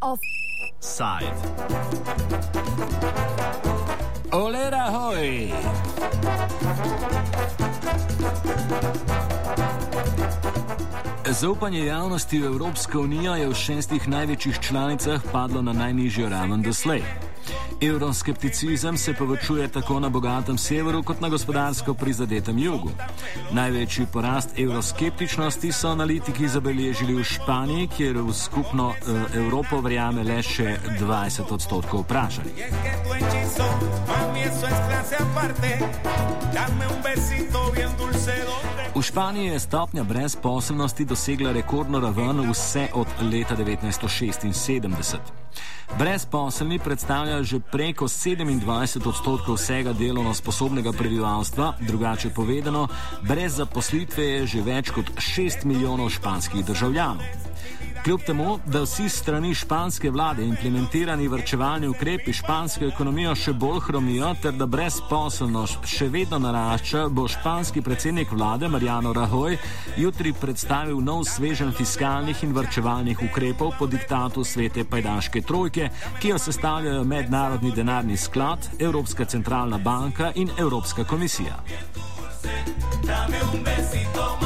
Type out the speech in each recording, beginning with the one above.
Offside. Olera hoj! Zaupanje javnosti v Evropsko unijo je v šestih največjih članicah padlo na najnižjo raven doslej. Euroskepticizem se povečuje tako na bogatem severu kot na gospodarsko prizadetem jugu. Največji porast euroskeptičnosti so analitiki zabeležili v Španiji, kjer v skupno uh, Evropo verjame le še 20 odstotkov vprašanih. V Španiji je stopnja brezposobnosti dosegla rekordno raven vse od leta 1976. Brezposelni predstavljajo že preko 27 odstotkov vsega delovno sposobnega prebivalstva, drugače povedano, brez zaposlitve je že več kot 6 milijonov španskih državljanov. Kljub temu, da vsi strani španske vlade implementirani vrčevalni ukrepi špansko ekonomijo še bolj hromijo, ter da brezposobnost še vedno narašča, bo španski predsednik vlade Mariano Rajoy jutri predstavil nov svežen fiskalnih in vrčevalnih ukrepov po diktatu svete pajdaške trojke, ki jo sestavljajo Mednarodni denarni sklad, Evropska centralna banka in Evropska komisija. Dame un besito, mami,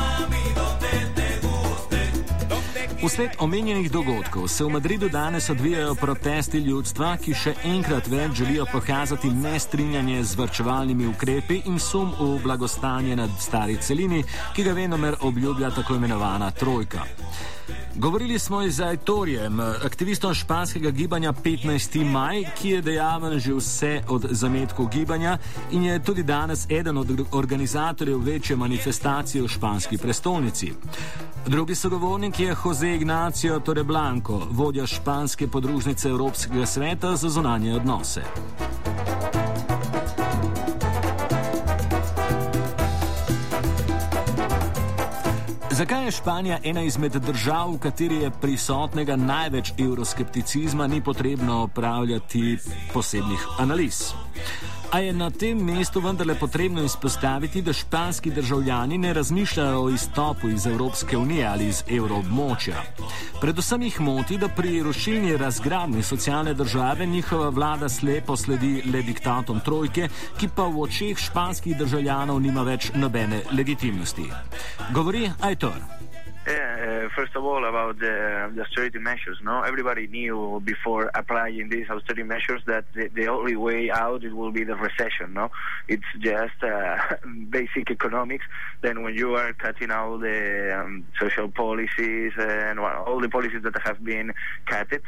Vsled omenjenih dogodkov se v Madridu danes odvijajo protesti ljudstva, ki še enkrat več želijo pokazati nestrinjanje z vrčevalnimi ukrepi in sum v blagostanje na stari celini, ki ga venomer obljublja tako imenovana trojka. Govorili smo z Aitorjem, aktivistom španskega gibanja 15. maj, ki je dejaven že vse od zametkov gibanja in je tudi danes eden od organizatorjev večje manifestacije v španski prestolnici. Drugi sogovornik je Jose Ignacio Torreblanco, vodja španske podružnice Evropskega sveta za zunanje odnose. Zakaj je Španija ena izmed držav, v kateri je prisotnega največ euroskepticizma, ni potrebno opravljati posebnih analiz? A je na tem mestu vendarle potrebno izpostaviti, da španski državljani ne razmišljajo o izstopu iz Evropske unije ali iz evroobmočja. Predvsem jih moti, da pri rušilni razgradnji socialne države njihova vlada slepo sledi le diktatom trojke, ki pa v očeh španskih državljanov nima več nobene legitimnosti. Govori Aitor. Uh, first of all, about the, the, austerity measures. No, everybody knew before applying these austerity measures that the, the, only way out it will be the recession. No, it's just uh, basic economics. Then, when you are cutting out the um, social policies and well, all the policies that have been cut, uh,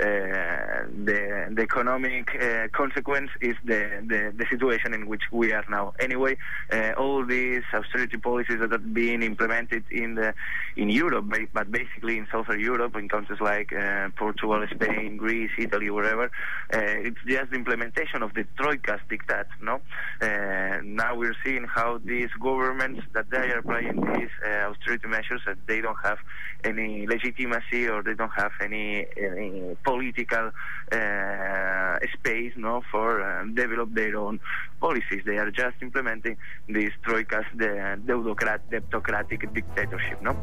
the the economic uh, consequence is the, the, the situation in which we are now. Anyway, uh, all these austerity policies that have been implemented in the in Europe, but basically in Southern Europe, in countries like uh, Portugal, Spain, Greece, Italy, wherever, uh, it's just the implementation of the Troika's diktat. No, uh, now we're seeing how these governments that they are applying these uh, austerity measures that they don't have any legitimacy or they don't have any, any political space, no, for um, develop their own policies. They are just implementing these troikas, the democratic dictatorship, no.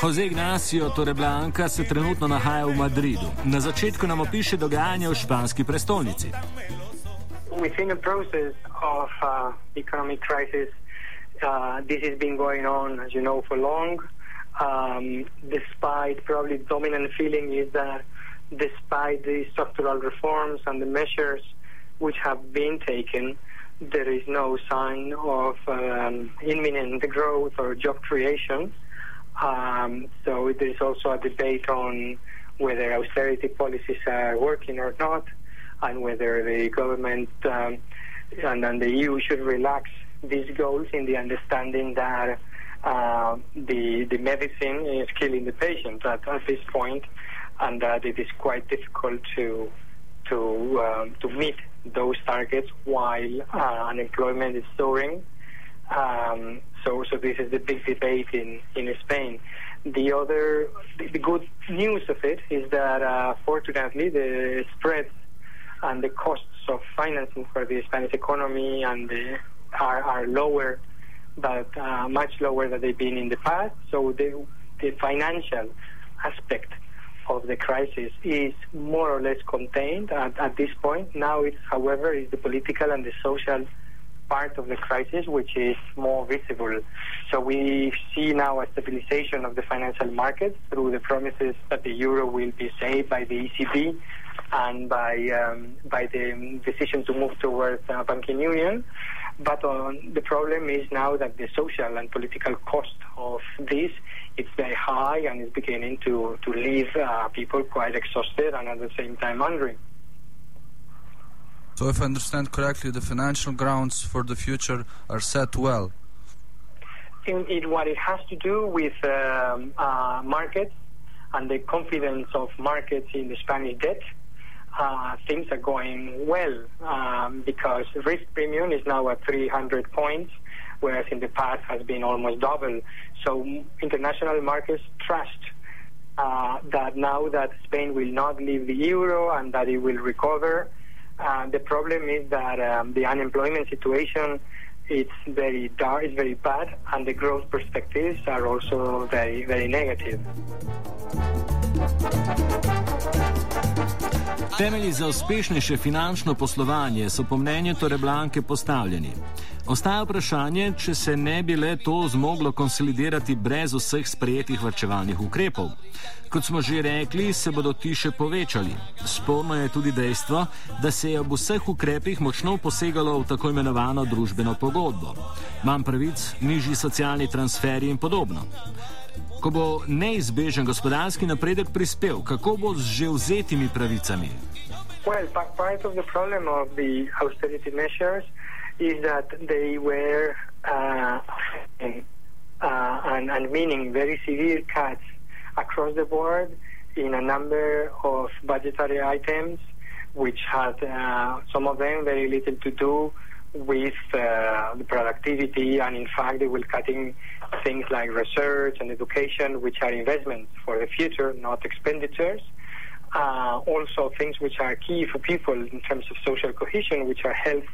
Jose Ignacio Torreblanca se trenutno nahaja v Madridu. Na začetku nam opiše dogajanje v španski prestolnici. Within the process of uh, economic crisis, uh, this has been going on, as you know, for long. Um, despite probably dominant feeling is that despite the structural reforms and the measures which have been taken, there is no sign of um, imminent growth or job creation. Um, so there is also a debate on whether austerity policies are working or not, and whether the government um, and, and, the EU should relax these goals in the understanding that uh, the the medicine is killing the patient at, at this point, and that it is quite difficult to to um, to meet those targets while uh, unemployment is soaring. Um, so, so this is the big debate in, in Spain. The other, the, the good news of it is that uh, fortunately the spreads and the costs of financing for the Spanish economy and the, are, are lower, but uh, much lower than they've been in the past. So the, the financial aspect of the crisis is more or less contained at, at this point. Now it's, however, is the political and the social part of the crisis which is more visible. So we see now a stabilization of the financial markets through the promises that the euro will be saved by the ECB and by um, by the decision to move towards uh, banking union. But uh, the problem is now that the social and political cost of this is very high and is beginning to to leave uh, people quite exhausted and at the same time hungry. So, if I understand correctly, the financial grounds for the future are set well. In, in what it has to do with um, uh, markets and the confidence of markets in the Spanish debt, uh, things are going well um, because risk premium is now at 300 points, whereas in the past has been almost double. So international markets trust uh, that now that Spain will not leave the euro and that it will recover. Uh, the problem is that um, the unemployment situation it's very dark, it's very bad, and the growth perspectives are also very, very negative. Temelji za uspešnejše finančno poslovanje so po mnenju Toreblanke postavljeni. Ostaja vprašanje, če se ne bi le to zmoglo konsolidirati brez vseh sprejetih vrčevalnih ukrepov. Kot smo že rekli, se bodo ti še povečali. Sporno je tudi dejstvo, da se je ob vseh ukrepih močno posegalo v tako imenovano družbeno pogodbo. Manj pravic, nižji socialni transferi in podobno. Ko bo neizbežen gospodarski napredek prispel, kako bo z že vzetimi pravicami? Well, part of the problem of the austerity measures is that they were uh, uh, and, and meaning very severe cuts across the board in a number of budgetary items, which had uh, some of them very little to do with uh, the productivity, and in fact, they were cutting things like research and education, which are investments for the future, not expenditures. Uh, also, things which are key for people in terms of social cohesion, which are health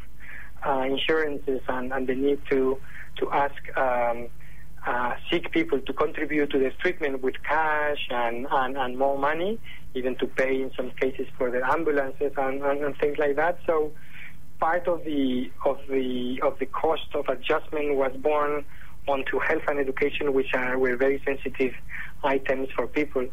uh, insurances and, and, the need to to ask um, uh, seek people to contribute to the treatment with cash and, and, and more money, even to pay in some cases for the ambulances and, and, and things like that. So part of the of the of the cost of adjustment was borne onto health and education, which are were very sensitive items for people.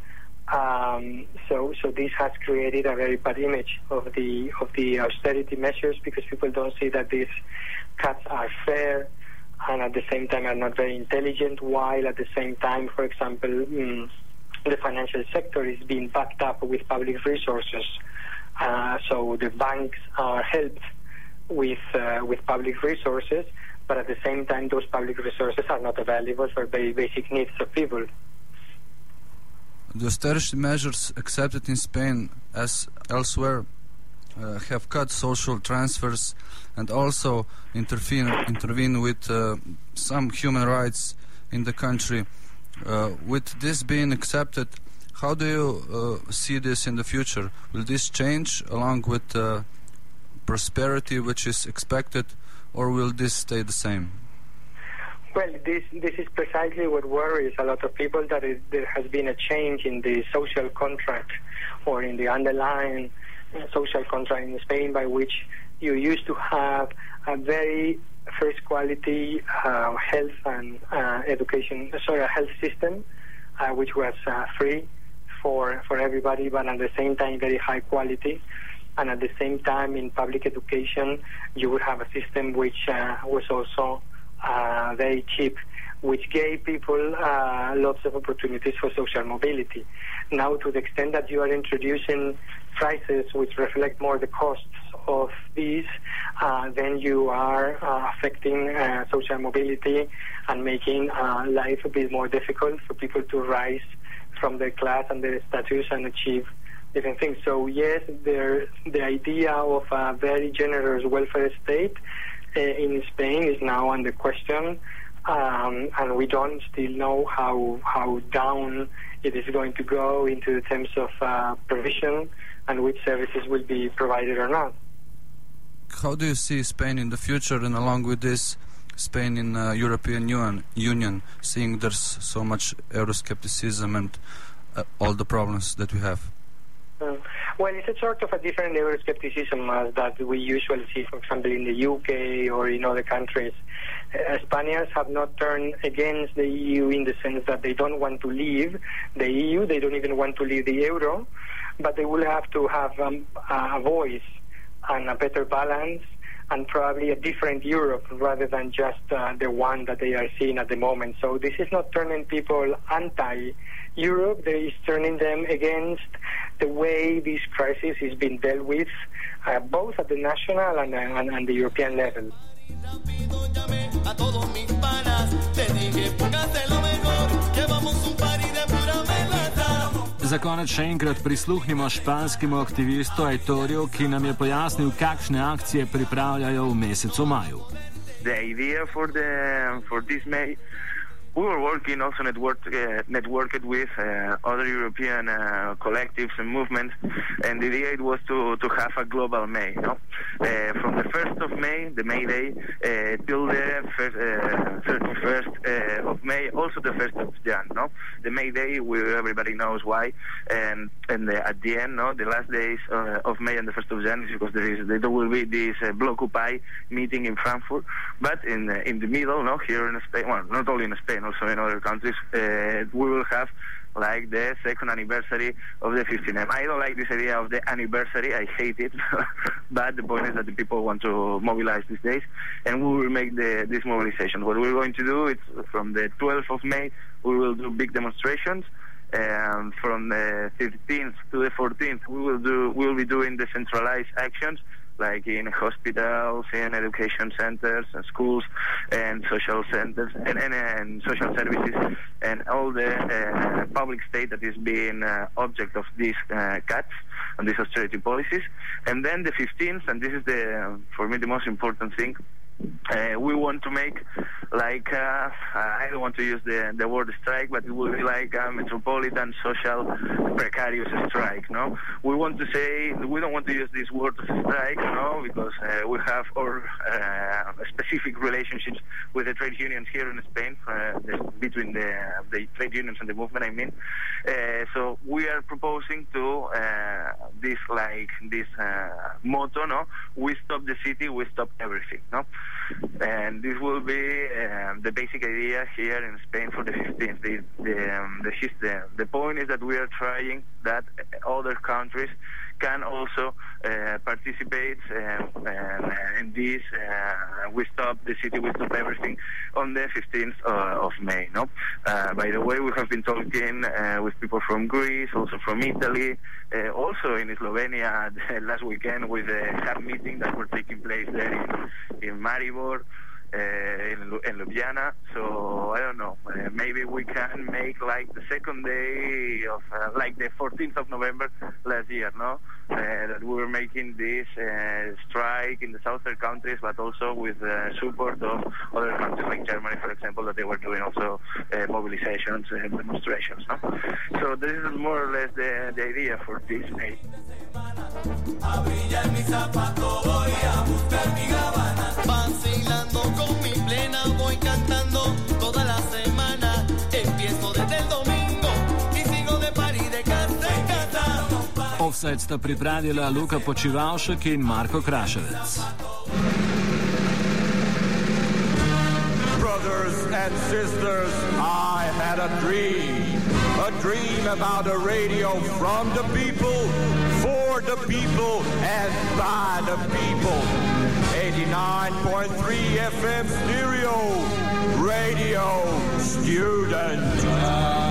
Um, so, so this has created a very bad image of the of the austerity measures because people don't see that these cuts are fair and at the same time are not very intelligent. While at the same time, for example, mm, the financial sector is being backed up with public resources. Uh, so the banks are helped with uh, with public resources, but at the same time, those public resources are not available for very basic needs of people. The austerity measures accepted in Spain, as elsewhere, uh, have cut social transfers and also intervene intervene with uh, some human rights in the country. Uh, with this being accepted, how do you uh, see this in the future? Will this change along with uh, prosperity which is expected, or will this stay the same? Well, this this is precisely what worries a lot of people that it, there has been a change in the social contract or in the underlying social contract in Spain by which you used to have a very first quality uh, health and uh, education, sorry, health system uh, which was uh, free for for everybody, but at the same time very high quality and at the same time in public education you would have a system which uh, was also uh, very cheap which gave people uh, lots of opportunities for social mobility. Now, to the extent that you are introducing prices which reflect more the costs of these, uh, then you are uh, affecting uh, social mobility and making uh, life a bit more difficult for people to rise from their class and their status and achieve different things. So yes, there, the idea of a very generous welfare state uh, in Spain is now under question, um, and we don't still know how how down it is going to go into terms of uh, provision and which services will be provided or not. How do you see Spain in the future, and along with this, Spain in uh, European Union, Union, seeing there's so much Euroscepticism and uh, all the problems that we have? Uh, well, it's a sort of a different Euroscepticism as that we usually see, for example, in the UK or in other countries. Uh, Spaniards have not turned against the EU in the sense that they don't want to leave the EU, they don't even want to leave the euro, but they will have to have um, a voice and a better balance and probably a different Europe rather than just uh, the one that they are seeing at the moment. So this is not turning people anti Europe, this is turning them against the way this crisis is being dealt with, uh, both at the national and, and, and the European level. Za konec še enkrat prisluhnimo španskemu aktivistu Aitorju, ki nam je pojasnil, kakšne akcije pripravljajo v mesecu maju. The idea for the for this May we were working also networked uh, networked with uh, other European uh, collectives and movements, and the idea was to, to have a global May. Know? Uh, from the first of May, the May Day, uh, till the first, thirty first uh, of May, also the first of Jan. No, the May Day, we, everybody knows why, and and the, at the end, no, the last days of May and the first of Jan is because there is there will be this uh, Blockupy meeting in Frankfurt, but in in the middle, no, here in Spain, well, not only in Spain and also in other countries, uh, we will have like the second anniversary of the 15M. I don't like this idea of the anniversary. I hate it. but the point is that the people want to mobilize these days, and we will make the, this mobilization. What we're going to do is from the 12th of May, we will do big demonstrations. And from the 15th to the 14th, we will do we will be doing decentralized actions like in hospitals, in education centers, and schools, and social centers, and, and, and social services, and all the uh, public state that is being uh, object of these uh, cuts and these austerity policies. And then the 15th, and this is the for me the most important thing, uh, we want to make like uh, I don't want to use the the word strike, but it will be like a metropolitan social precarious strike. No, we want to say we don't want to use this word strike, no, because uh, we have our uh, specific relationships with the trade unions here in Spain, uh, between the the trade unions and the movement. I mean, uh, so we are proposing to this like this motto, no, we stop the city, we stop everything, no. And this will be um, the basic idea here in Spain for the 15th. The, the, um, the, the, the point is that we are trying that other countries can also uh, participate uh, in this. Uh, we stop the city, we stop everything on the 15th uh, of May. No, uh, by the way, we have been talking uh, with people from Greece, also from Italy, also in Slovenia last weekend with a hub meeting that were taking place there in, in Maribor in, in Ljubljana. So I don't know. Uh, maybe we can make like the second day of uh, like the 14th of November last year, no? That we were making this strike in the southern countries, but also with support of other countries like Germany, for example, that they were doing also mobilizations and demonstrations. No? So this is more or less the, the idea for this gabana, Offside sta pripravila Luka Počivalšek in Marko Kraševec. Brothers and sisters, I had a dream. A dream about a radio from the people, for the people, and by the people. 89.3 FM stereo, radio student.